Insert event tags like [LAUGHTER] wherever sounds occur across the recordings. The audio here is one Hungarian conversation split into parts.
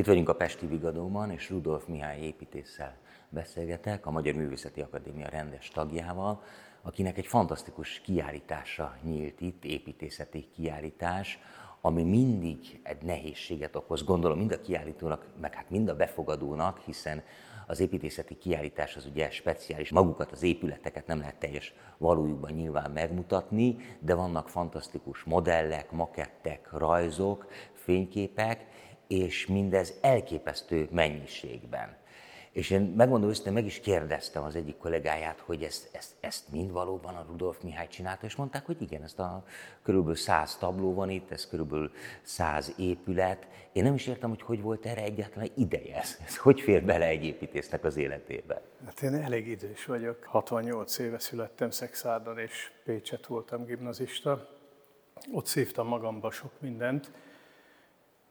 Itt vagyunk a Pesti Vigadóban, és Rudolf Mihály építéssel beszélgetek, a Magyar Művészeti Akadémia rendes tagjával, akinek egy fantasztikus kiállítása nyílt itt, építészeti kiállítás, ami mindig egy nehézséget okoz, gondolom mind a kiállítónak, meg hát mind a befogadónak, hiszen az építészeti kiállítás az ugye speciális, magukat, az épületeket nem lehet teljes valójukban nyilván megmutatni, de vannak fantasztikus modellek, makettek, rajzok, fényképek, és mindez elképesztő mennyiségben. És én megmondom őszintén, meg is kérdeztem az egyik kollégáját, hogy ezt, ezt, ezt mind valóban a Rudolf Mihály csinálta, és mondták, hogy igen, ezt a körülbelül száz tabló van itt, ez körülbelül száz épület. Én nem is értem, hogy hogy volt erre egyáltalán ideje. Ez, ez hogy fér bele egy építésznek az életébe? Hát én elég idős vagyok. 68 éve születtem Szexárdon, és Pécset voltam gimnazista. Ott szívtam magamba sok mindent,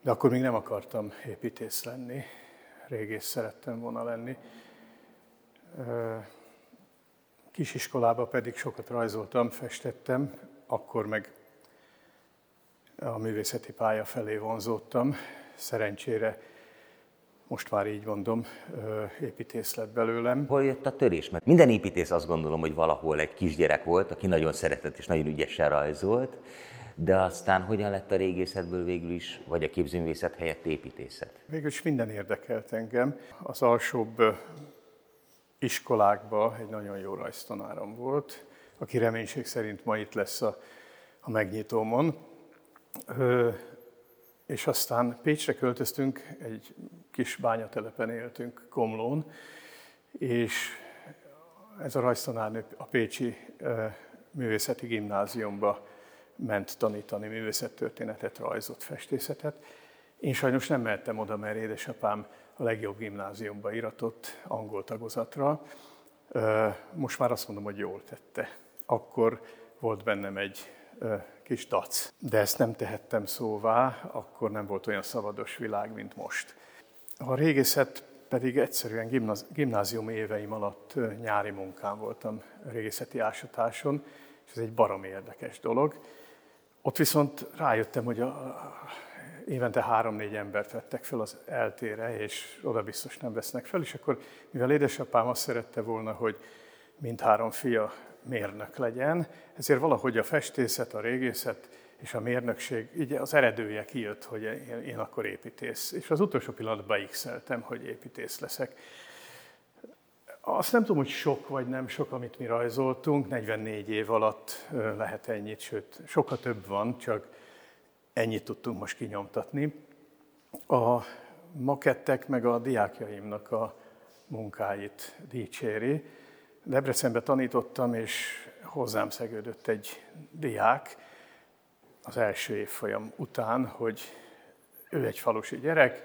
de akkor még nem akartam építész lenni régész szerettem volna lenni. Kisiskolába pedig sokat rajzoltam, festettem, akkor meg a művészeti pálya felé vonzódtam. Szerencsére most már így mondom, építész lett belőlem. Hol jött a törés? Mert minden építész azt gondolom, hogy valahol egy kisgyerek volt, aki nagyon szeretett és nagyon ügyesen rajzolt, de aztán hogyan lett a régészetből végül is, vagy a képzőművészet helyett építészet? Végül is minden érdekelt engem. Az alsóbb iskolákban egy nagyon jó rajztanárom volt, aki reménység szerint ma itt lesz a, a megnyitómon. Ö, és aztán Pécsre költöztünk, egy kis bányatelepen éltünk Komlón, és ez a rajztanárnő a Pécsi Művészeti Gimnáziumba ment tanítani művészettörténetet, rajzot, festészetet. Én sajnos nem mehettem oda, mert édesapám a legjobb gimnáziumba iratott angol tagozatra. Most már azt mondom, hogy jól tette. Akkor volt bennem egy kis dac, de ezt nem tehettem szóvá, akkor nem volt olyan szabados világ, mint most. A régészet pedig egyszerűen gimnázium éveim alatt nyári munkám voltam régészeti ásatáson, és ez egy barom érdekes dolog. Ott viszont rájöttem, hogy a, évente három-négy embert vettek fel az eltére, és oda biztos nem vesznek fel, és akkor, mivel édesapám azt szerette volna, hogy mindhárom fia mérnök legyen, ezért valahogy a festészet, a régészet és a mérnökség, így az eredője kijött, hogy én, én akkor építész. És az utolsó pillanatban beixeltem, hogy építész leszek. Azt nem tudom, hogy sok vagy nem sok, amit mi rajzoltunk, 44 év alatt lehet ennyit, sőt, sokkal több van, csak ennyit tudtunk most kinyomtatni. A makettek meg a diákjaimnak a munkáit dicséri. Debrecenbe tanítottam, és hozzám szegődött egy diák az első évfolyam után, hogy ő egy falusi gyerek,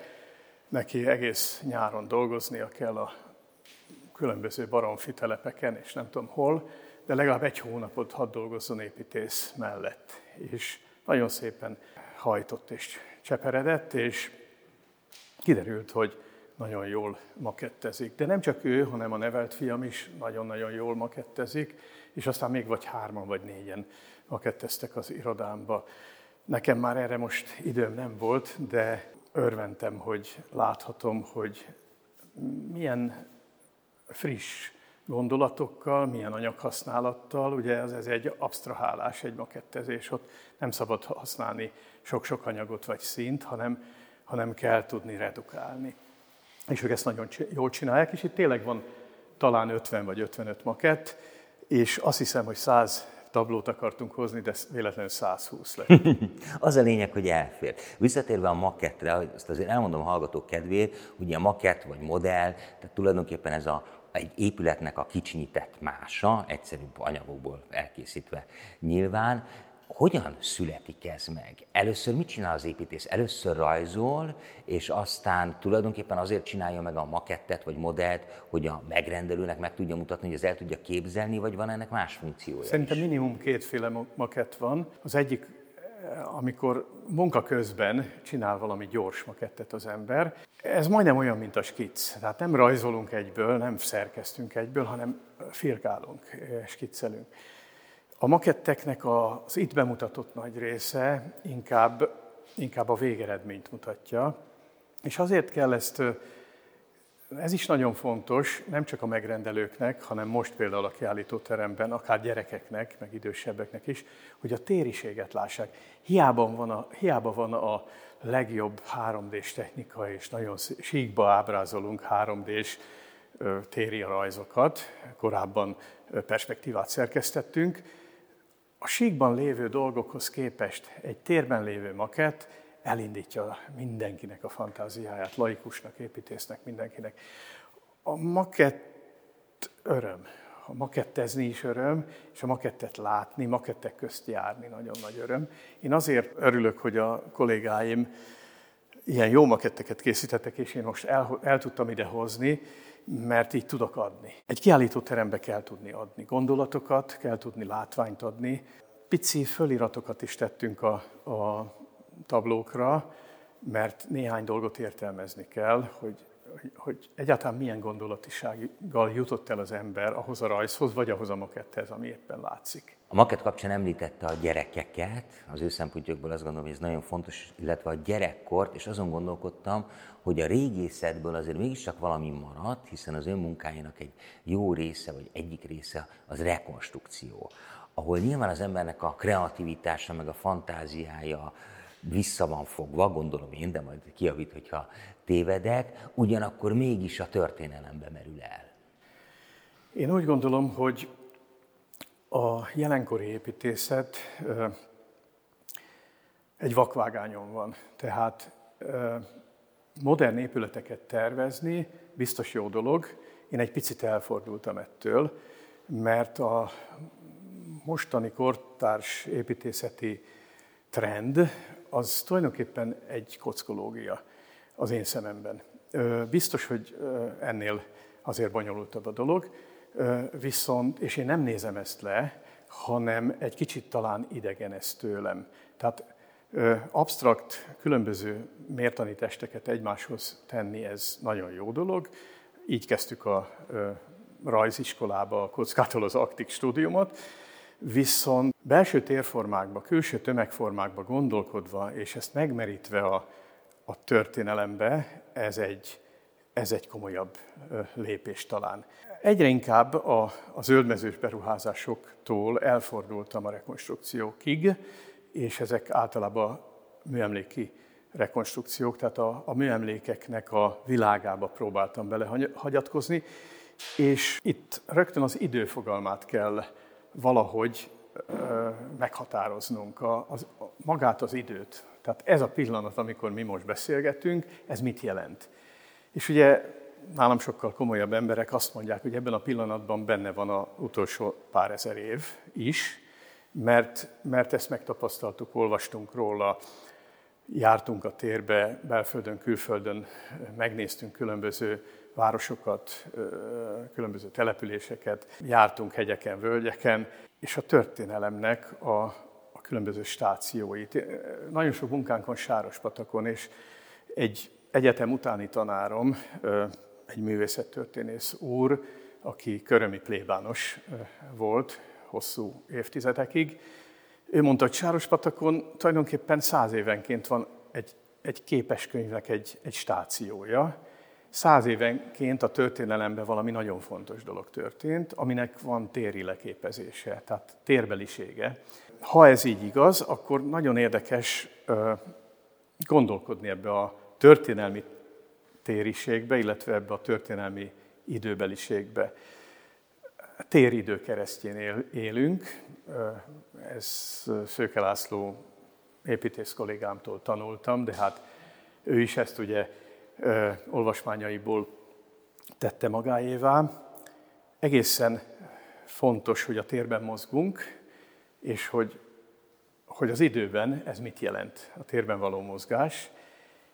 neki egész nyáron dolgoznia kell a különböző baromfi telepeken, és nem tudom hol, de legalább egy hónapot hadd dolgozzon építész mellett. És nagyon szépen hajtott és cseperedett, és kiderült, hogy nagyon jól makettezik. De nem csak ő, hanem a nevelt fiam is nagyon-nagyon jól makettezik, és aztán még vagy hárman vagy négyen maketteztek az irodámba. Nekem már erre most időm nem volt, de örventem, hogy láthatom, hogy milyen friss gondolatokkal, milyen anyaghasználattal, ugye ez, ez egy absztrahálás, egy makettezés, ott nem szabad használni sok-sok anyagot vagy színt, hanem, hanem kell tudni redukálni. És ők ezt nagyon jól csinálják, és itt tényleg van talán 50 vagy 55 makett, és azt hiszem, hogy 100 tablót akartunk hozni, de véletlenül 120 lett. [LAUGHS] az a lényeg, hogy elfér. Visszatérve a makettre, azt azért elmondom a hallgatók kedvéért, ugye a makett vagy modell, tehát tulajdonképpen ez a egy épületnek a kicsinyített mása, egyszerűbb anyagokból elkészítve nyilván, hogyan születik ez meg? Először mit csinál az építész? Először rajzol, és aztán tulajdonképpen azért csinálja meg a makettet vagy modellt, hogy a megrendelőnek meg tudja mutatni, hogy ez el tudja képzelni, vagy van ennek más funkciója Szerintem is? minimum kétféle makett van. Az egyik amikor munka közben csinál valami gyors makettet az ember. Ez majdnem olyan, mint a skic. Tehát nem rajzolunk egyből, nem szerkesztünk egyből, hanem firkálunk, skiccelünk. A maketteknek az itt bemutatott nagy része inkább, inkább a végeredményt mutatja, És azért kell ezt, ez is nagyon fontos, nem csak a megrendelőknek, hanem most például a kiállítóteremben, akár gyerekeknek, meg idősebbeknek is, hogy a tériséget lássák. Hiába van a, hiába van a legjobb 3D-s technika, és nagyon síkba ábrázolunk 3D-s téri rajzokat, korábban perspektívát szerkesztettünk. A síkban lévő dolgokhoz képest egy térben lévő makett elindítja mindenkinek a fantáziáját, laikusnak, építésznek, mindenkinek. A makett öröm. A makettezni is öröm, és a makettet látni, makettek közt járni nagyon nagy öröm. Én azért örülök, hogy a kollégáim ilyen jó maketteket készítettek, és én most el, el tudtam ide hozni, mert így tudok adni. Egy kiállítóterembe kell tudni adni gondolatokat, kell tudni látványt adni. Pici föliratokat is tettünk a, a tablókra, mert néhány dolgot értelmezni kell, hogy, hogy egyáltalán milyen gondolatisággal jutott el az ember ahhoz a rajzhoz, vagy ahhoz a maketthez, ami éppen látszik. A maket kapcsán említette a gyerekeket, az ő szempontjukból azt gondolom, hogy ez nagyon fontos, illetve a gyerekkort, és azon gondolkodtam, hogy a régészetből azért mégiscsak valami maradt, hiszen az ön munkájának egy jó része, vagy egyik része az rekonstrukció, ahol nyilván az embernek a kreativitása, meg a fantáziája vissza van fogva, gondolom én, de majd kiavít, hogyha tévedek, ugyanakkor mégis a történelembe merül el. Én úgy gondolom, hogy a jelenkori építészet egy vakvágányon van. Tehát modern épületeket tervezni biztos jó dolog. Én egy picit elfordultam ettől, mert a mostani kortárs építészeti trend az tulajdonképpen egy kockológia az én szememben. Biztos, hogy ennél azért bonyolultabb a dolog, viszont, és én nem nézem ezt le, hanem egy kicsit talán idegen ez tőlem. Tehát absztrakt, különböző mértani testeket egymáshoz tenni, ez nagyon jó dolog. Így kezdtük a rajziskolába, a kockától az aktik stúdiumot, viszont belső térformákba, külső tömegformákba gondolkodva, és ezt megmerítve a, a történelembe, ez egy, ez egy komolyabb lépés talán. Egyre inkább a, a zöldmezős beruházásoktól elfordultam a rekonstrukciókig, és ezek általában műemléki rekonstrukciók, tehát a, a műemlékeknek a világába próbáltam belehagyatkozni, és itt rögtön az időfogalmát kell valahogy meghatároznunk, a, az, a, magát az időt. Tehát ez a pillanat, amikor mi most beszélgetünk, ez mit jelent? És ugye nálam sokkal komolyabb emberek azt mondják, hogy ebben a pillanatban benne van a utolsó pár ezer év is, mert, mert ezt megtapasztaltuk, olvastunk róla, jártunk a térbe, belföldön, külföldön, megnéztünk különböző városokat, különböző településeket, jártunk hegyeken, völgyeken, és a történelemnek a, a különböző stációit. Nagyon sok munkánk van Sárospatakon, és egy egyetem utáni tanárom, egy művészettörténész úr, aki körömi plébános volt, hosszú évtizedekig. Ő mondta, hogy Sárospatakon tulajdonképpen száz évenként van egy, egy képeskönyvnek egy, egy stációja. Száz évenként a történelemben valami nagyon fontos dolog történt, aminek van téri leképezése, tehát térbelisége. Ha ez így igaz, akkor nagyon érdekes gondolkodni ebbe a történelmi tériségbe, illetve ebbe a történelmi időbeliségbe téridő keresztjén élünk. Ez Szőke László építész kollégámtól tanultam, de hát ő is ezt ugye olvasmányaiból tette magáévá. Egészen fontos, hogy a térben mozgunk, és hogy, hogy az időben ez mit jelent, a térben való mozgás,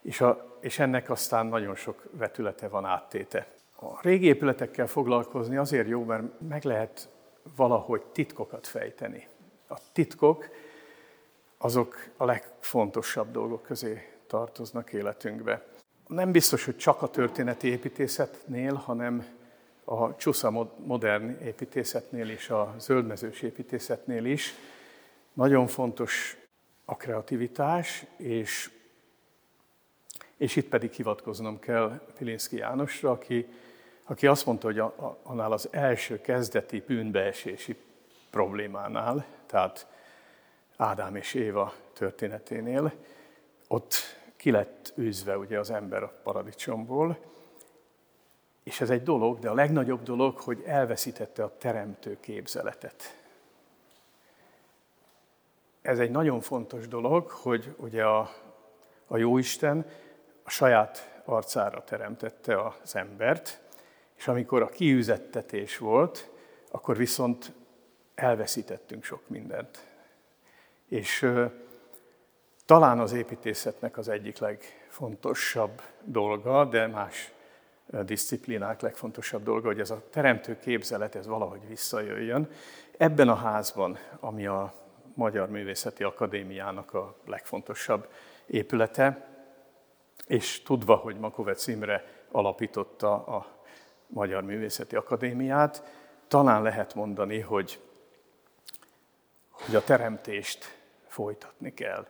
és, a, és ennek aztán nagyon sok vetülete van áttéte. A régi épületekkel foglalkozni azért jó, mert meg lehet valahogy titkokat fejteni. A titkok azok a legfontosabb dolgok közé tartoznak életünkbe. Nem biztos, hogy csak a történeti építészetnél, hanem a csúsza modern építészetnél és a zöldmezős építészetnél is. Nagyon fontos a kreativitás, és, És itt pedig hivatkoznom kell Pilinszki Jánosra, aki, aki azt mondta, hogy a, a, annál az első kezdeti bűnbeesési problémánál, tehát Ádám és Éva történeténél, ott ki lett űzve ugye az ember a paradicsomból, és ez egy dolog, de a legnagyobb dolog, hogy elveszítette a teremtő képzeletet. Ez egy nagyon fontos dolog, hogy ugye a, a Jóisten a saját arcára teremtette az embert, és amikor a kiüzettetés volt, akkor viszont elveszítettünk sok mindent. És talán az építészetnek az egyik legfontosabb dolga, de más disziplinák legfontosabb dolga, hogy ez a teremtő képzelet, ez valahogy visszajöjjön. Ebben a házban, ami a Magyar Művészeti Akadémiának a legfontosabb épülete, és tudva, hogy Makovec Imre alapította a Magyar Művészeti Akadémiát, talán lehet mondani, hogy, hogy a teremtést folytatni kell.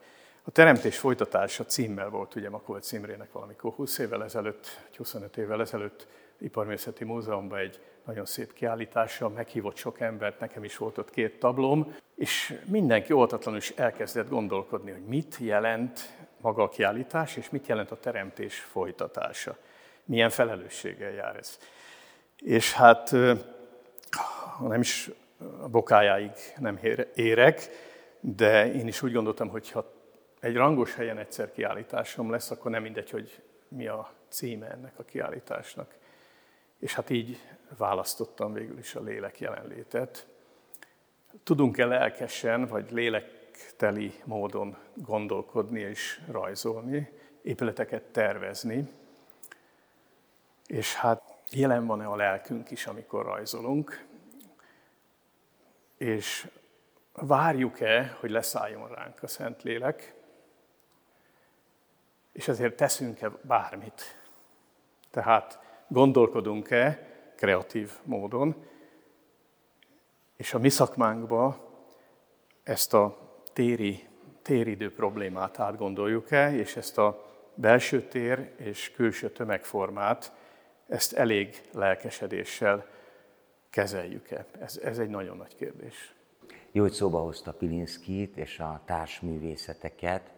A teremtés folytatása címmel volt ugye Makovec Imrének valamikor 20 évvel ezelőtt, 25 évvel ezelőtt Iparművészeti Múzeumban egy nagyon szép kiállítása, meghívott sok embert, nekem is volt ott két tablóm, és mindenki oltatlanul is elkezdett gondolkodni, hogy mit jelent maga a kiállítás, és mit jelent a teremtés folytatása. Milyen felelősséggel jár ez. És hát, nem is a bokájáig nem érek, de én is úgy gondoltam, hogy ha egy rangos helyen egyszer kiállításom lesz, akkor nem mindegy, hogy mi a címe ennek a kiállításnak. És hát így választottam végül is a lélek jelenlétet. Tudunk-e lelkesen, vagy lélekteli módon gondolkodni és rajzolni, épületeket tervezni, és hát jelen van-e a lelkünk is, amikor rajzolunk, és várjuk-e, hogy leszálljon ránk a Szentlélek, és ezért teszünk-e bármit. Tehát gondolkodunk-e kreatív módon, és a mi szakmánkba ezt a téri, téridő problémát átgondoljuk-e, és ezt a belső tér és külső tömegformát, ezt elég lelkesedéssel kezeljük-e? Ez, ez egy nagyon nagy kérdés. Jó, hogy szóba hozta Pilinszkit és a társművészeteket,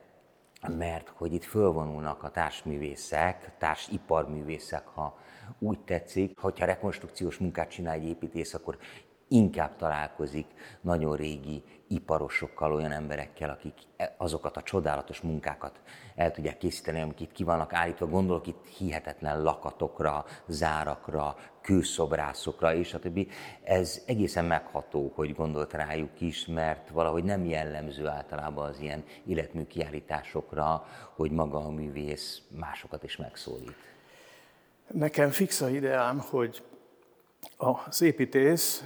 mert hogy itt fölvonulnak a társművészek, társiparművészek, ha úgy tetszik, hogyha rekonstrukciós munkát csinál egy építész, akkor inkább találkozik nagyon régi iparosokkal, olyan emberekkel, akik e- azokat a csodálatos munkákat el tudják készíteni, amik itt ki vannak állítva. Gondolok itt hihetetlen lakatokra, zárakra, kőszobrászokra és a többi. Ez egészen megható, hogy gondolt rájuk is, mert valahogy nem jellemző általában az ilyen életmű kiállításokra, hogy maga a művész másokat is megszólít. Nekem fix a ideám, hogy az építész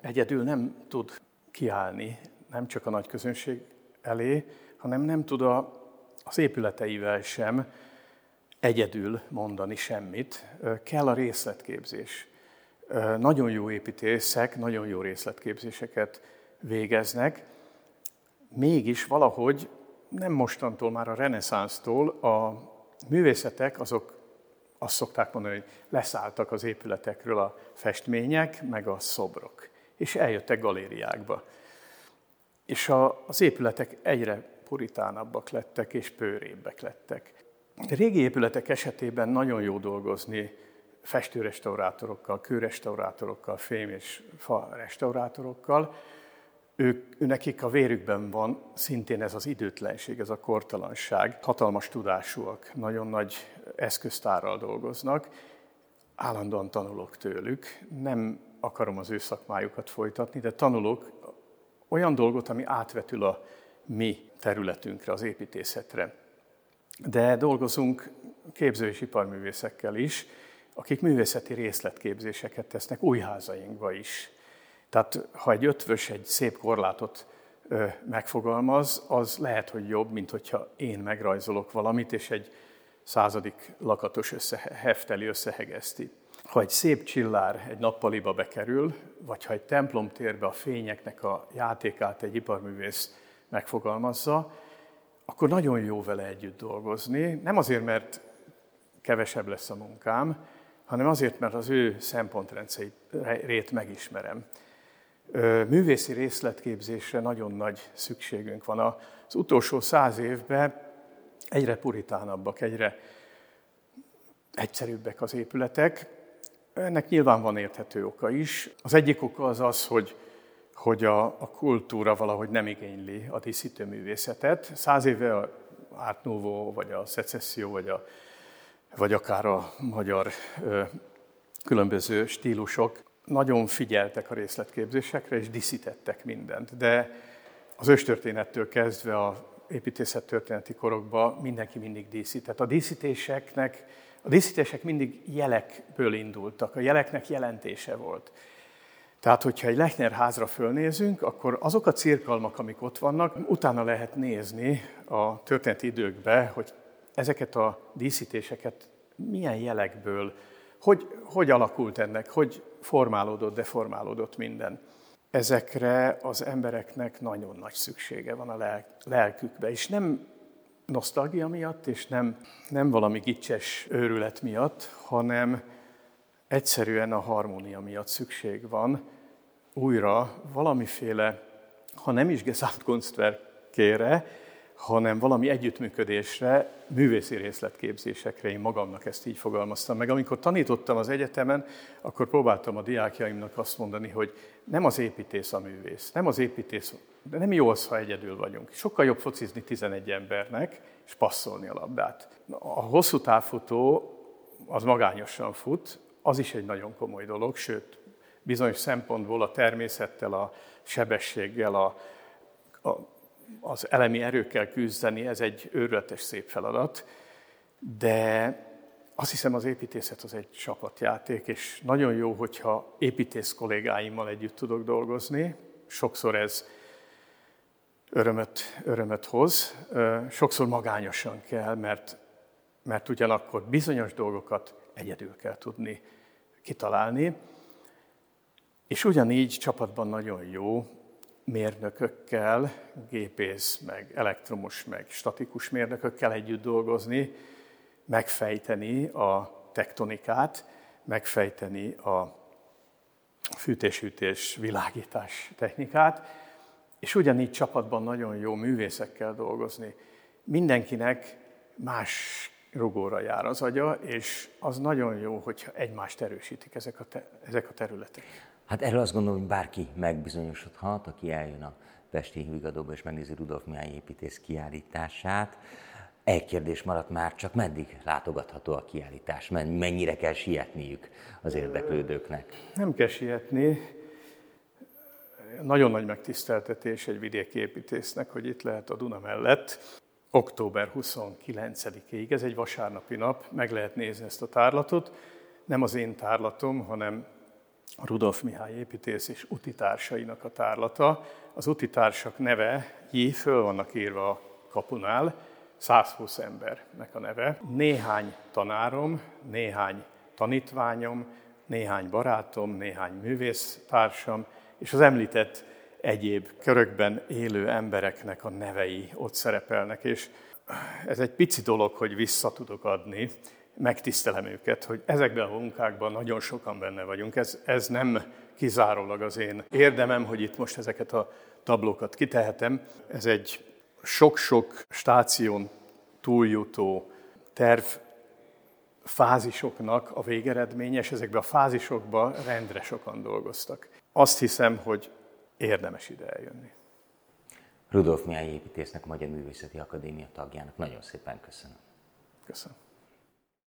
egyedül nem tud kiállni, nem csak a nagy közönség elé, hanem nem tud a, az épületeivel sem egyedül mondani semmit. Kell a részletképzés. Nagyon jó építészek, nagyon jó részletképzéseket végeznek, mégis valahogy nem mostantól, már a reneszánsztól a művészetek azok azt szokták mondani, hogy leszálltak az épületekről a festmények, meg a szobrok, és eljöttek galériákba. És a, az épületek egyre puritánabbak lettek, és pőrébbek lettek. Régi épületek esetében nagyon jó dolgozni festőrestaurátorokkal, kőrestaurátorokkal, fém és fa restaurátorokkal. Ők, nekik a vérükben van szintén ez az időtlenség, ez a kortalanság. Hatalmas tudásúak, nagyon nagy eszköztárral dolgoznak, állandóan tanulok tőlük, nem akarom az ő szakmájukat folytatni, de tanulok olyan dolgot, ami átvetül a mi területünkre, az építészetre. De dolgozunk képző- és iparművészekkel is, akik művészeti részletképzéseket tesznek új házainkba is. Tehát ha egy ötvös egy szép korlátot megfogalmaz, az lehet, hogy jobb, mint hogyha én megrajzolok valamit, és egy századik lakatos össze, hefteli összehegeszti. Ha egy szép csillár egy nappaliba bekerül, vagy ha egy templomtérbe a fényeknek a játékát egy iparművész megfogalmazza, akkor nagyon jó vele együtt dolgozni. Nem azért, mert kevesebb lesz a munkám, hanem azért, mert az ő szempontrendszerét megismerem. Művészi részletképzésre nagyon nagy szükségünk van. Az utolsó száz évben egyre puritánabbak, egyre egyszerűbbek az épületek. Ennek nyilván van érthető oka is. Az egyik oka az az, hogy, hogy a, a kultúra valahogy nem igényli a díszítőművészetet. Száz éve a Art Nouveau, vagy a szecesszió, vagy, a, vagy akár a magyar ö, különböző stílusok nagyon figyeltek a részletképzésekre, és diszítettek mindent. De az őstörténettől kezdve a építészettörténeti korokban mindenki mindig díszített. A díszítéseknek, a díszítések mindig jelekből indultak, a jeleknek jelentése volt. Tehát, hogyha egy Lechner házra fölnézünk, akkor azok a cirkalmak, amik ott vannak, utána lehet nézni a történeti időkbe, hogy ezeket a díszítéseket milyen jelekből, hogy, hogy alakult ennek, hogy formálódott, deformálódott minden. Ezekre az embereknek nagyon nagy szüksége van a lelkükbe, és nem nosztalgia miatt, és nem, nem valami gicses őrület miatt, hanem egyszerűen a harmónia miatt szükség van újra valamiféle, ha nem is Gesamtkunstwerkére, hanem valami együttműködésre, művészi részletképzésekre, én magamnak ezt így fogalmaztam meg. Amikor tanítottam az egyetemen, akkor próbáltam a diákjaimnak azt mondani, hogy nem az építész a művész, nem az építész, de nem jó az, ha egyedül vagyunk. Sokkal jobb focizni 11 embernek, és passzolni a labdát. A hosszú távfutó az magányosan fut, az is egy nagyon komoly dolog, sőt, bizonyos szempontból a természettel, a sebességgel, a, a az elemi erőkkel küzdeni, ez egy őrületes szép feladat, de azt hiszem az építészet az egy csapatjáték, és nagyon jó, hogyha építész kollégáimmal együtt tudok dolgozni. Sokszor ez örömöt, örömöt hoz, sokszor magányosan kell, mert, mert ugyanakkor bizonyos dolgokat egyedül kell tudni kitalálni. És ugyanígy csapatban nagyon jó, mérnökökkel, gépész, meg elektromos, meg statikus mérnökökkel együtt dolgozni, megfejteni a tektonikát, megfejteni a fűtés-hűtés, világítás technikát, és ugyanígy csapatban nagyon jó művészekkel dolgozni. Mindenkinek más rugóra jár az agya, és az nagyon jó, hogyha egymást erősítik ezek a, te, ezek a területek. Hát erről azt gondolom, hogy bárki megbizonyosodhat, aki eljön a Pesti Vigadóba és megnézi Rudolf Mihály építész kiállítását. Egy kérdés maradt már, csak meddig látogatható a kiállítás? Mennyire kell sietniük az érdeklődőknek? Nem kell sietni. Nagyon nagy megtiszteltetés egy vidéki építésznek, hogy itt lehet a Duna mellett. Október 29-ig, ez egy vasárnapi nap, meg lehet nézni ezt a tárlatot. Nem az én tárlatom, hanem Rudolf Mihály építész és utitársainak a tárlata. Az utitársak neve, jé, föl vannak írva a kapunál, 120 embernek a neve. Néhány tanárom, néhány tanítványom, néhány barátom, néhány művésztársam, és az említett egyéb körökben élő embereknek a nevei ott szerepelnek, és ez egy pici dolog, hogy vissza tudok adni megtisztelem őket, hogy ezekben a munkákban nagyon sokan benne vagyunk. Ez, ez nem kizárólag az én érdemem, hogy itt most ezeket a tablókat kitehetem. Ez egy sok-sok stáción túljutó terv fázisoknak a végeredménye, és ezekben a fázisokban rendre sokan dolgoztak. Azt hiszem, hogy érdemes ide eljönni. Rudolf Mihály építésznek, a Magyar Művészeti Akadémia tagjának nagyon szépen köszönöm. Köszönöm.